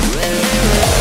Well, well, well.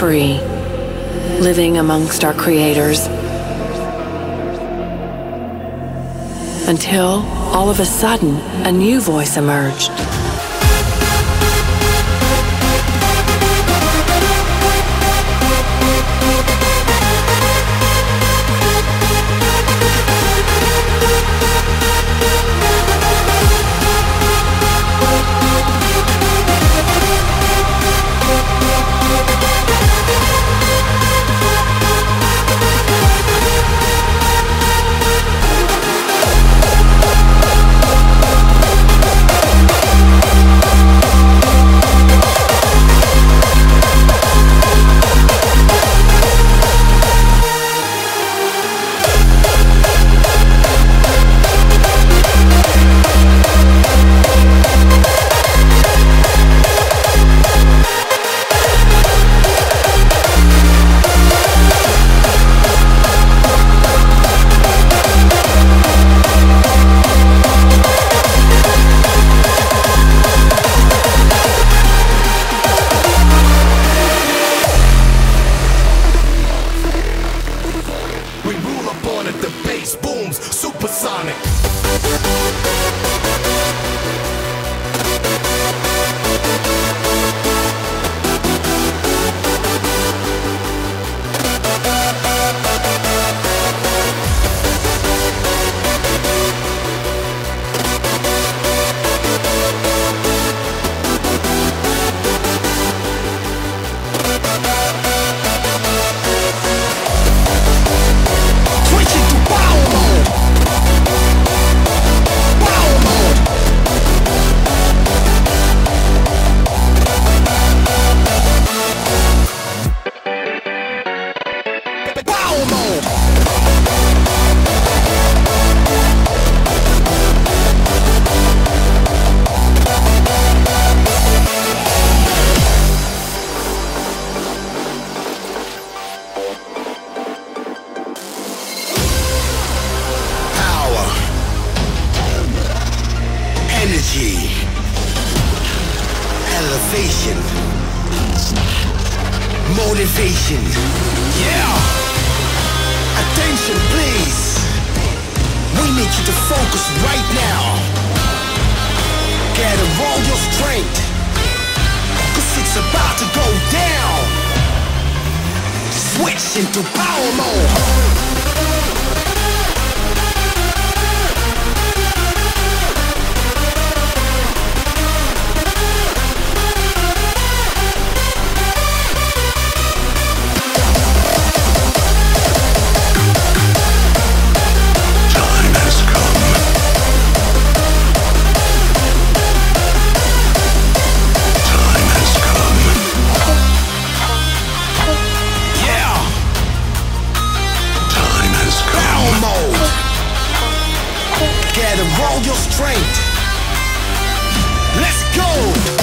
Free, living amongst our creators. Until, all of a sudden, a new voice emerged. together, roll your strength. Let's go!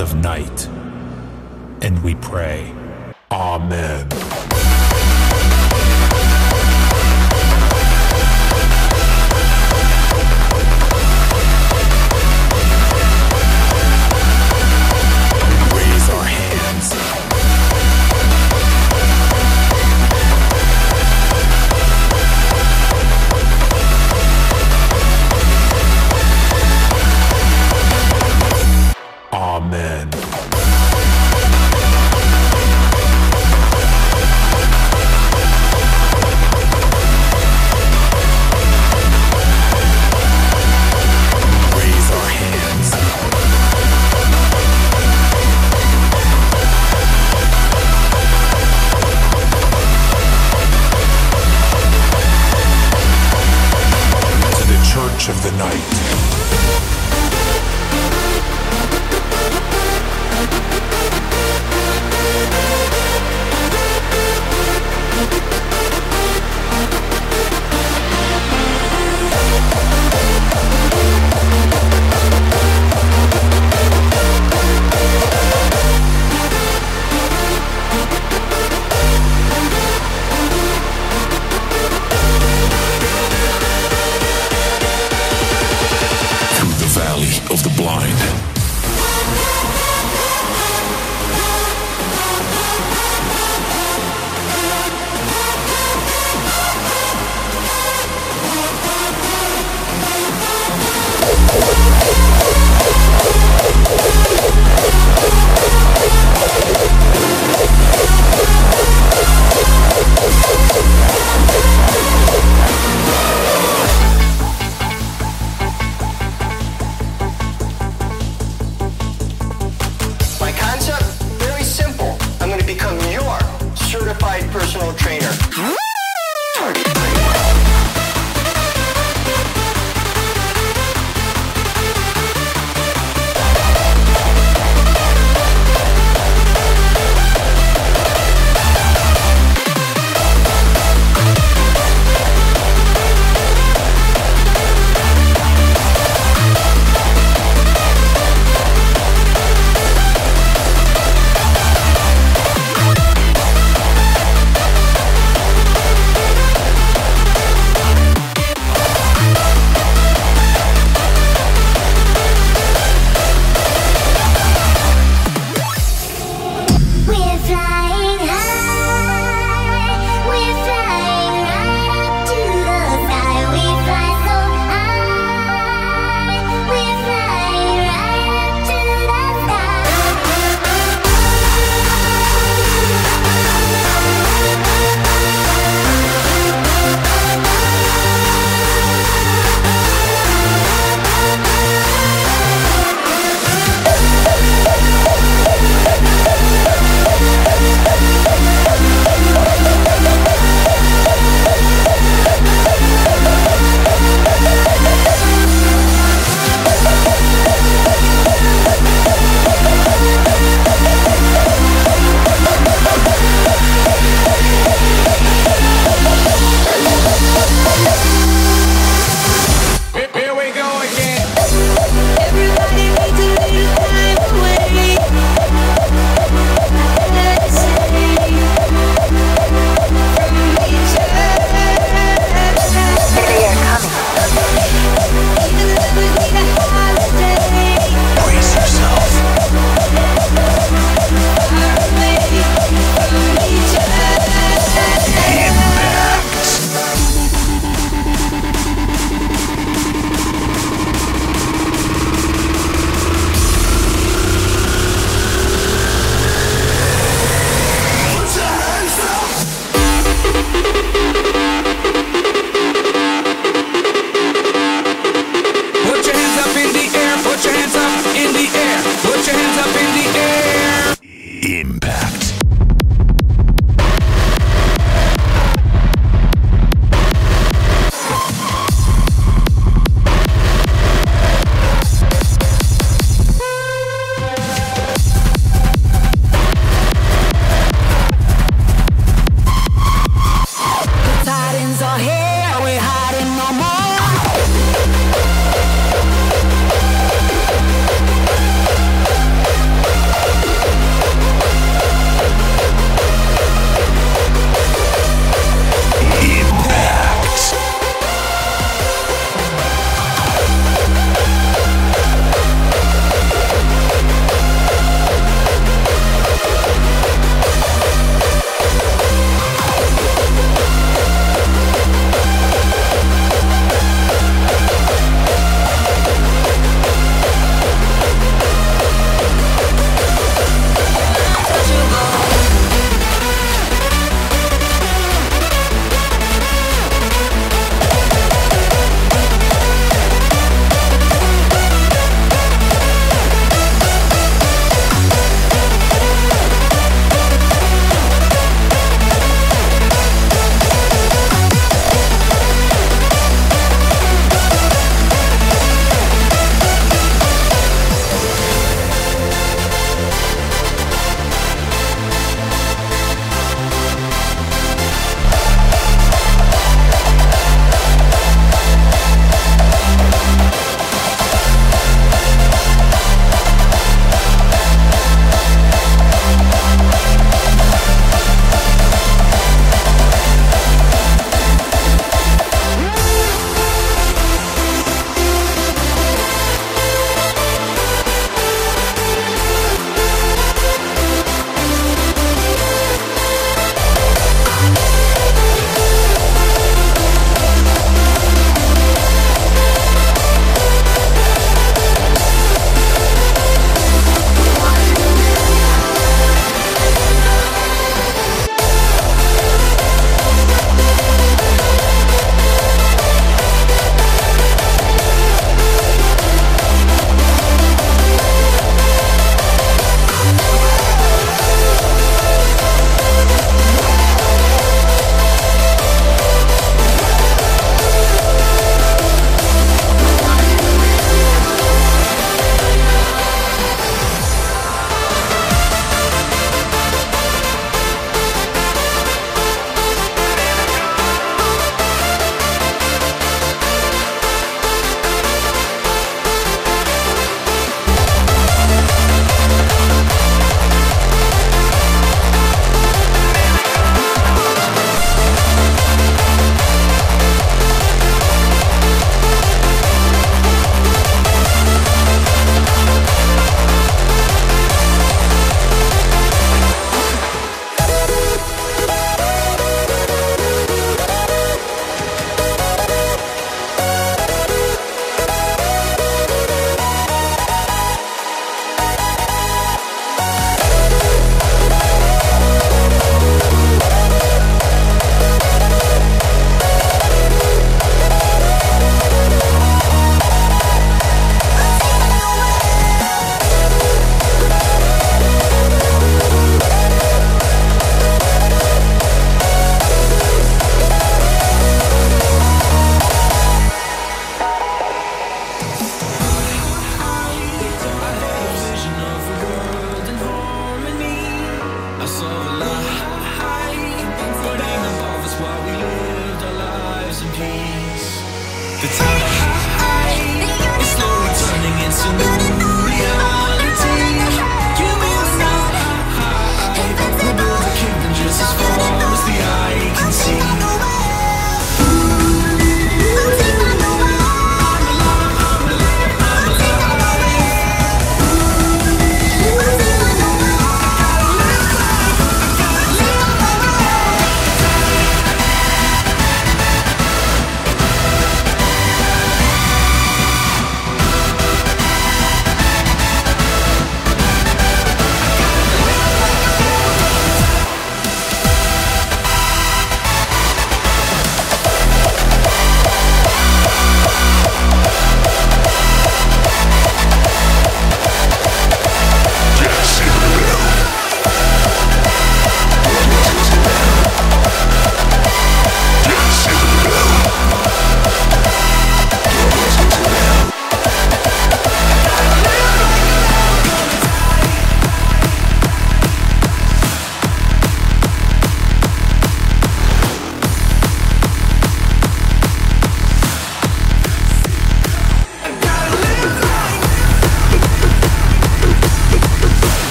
Of night, Amen.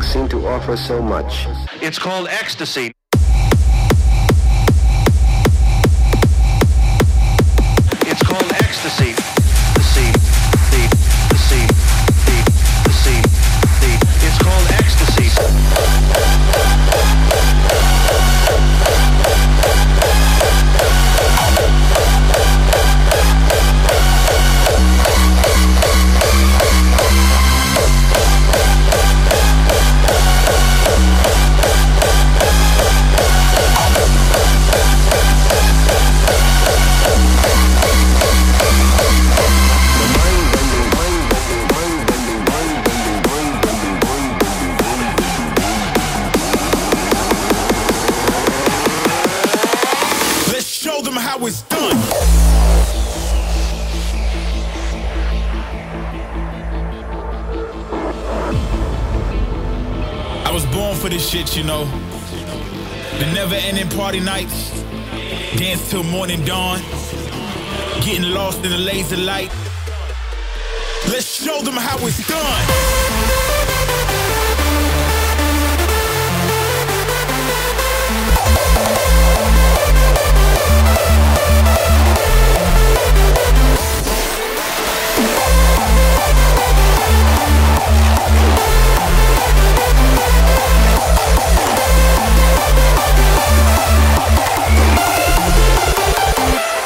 Drugs seem to offer so much. It's called ecstasy. It's called ecstasy. you know. The never ending party nights, dance till morning dawn, getting lost in the laser light. Let's show them how it's done. ハハハハハ!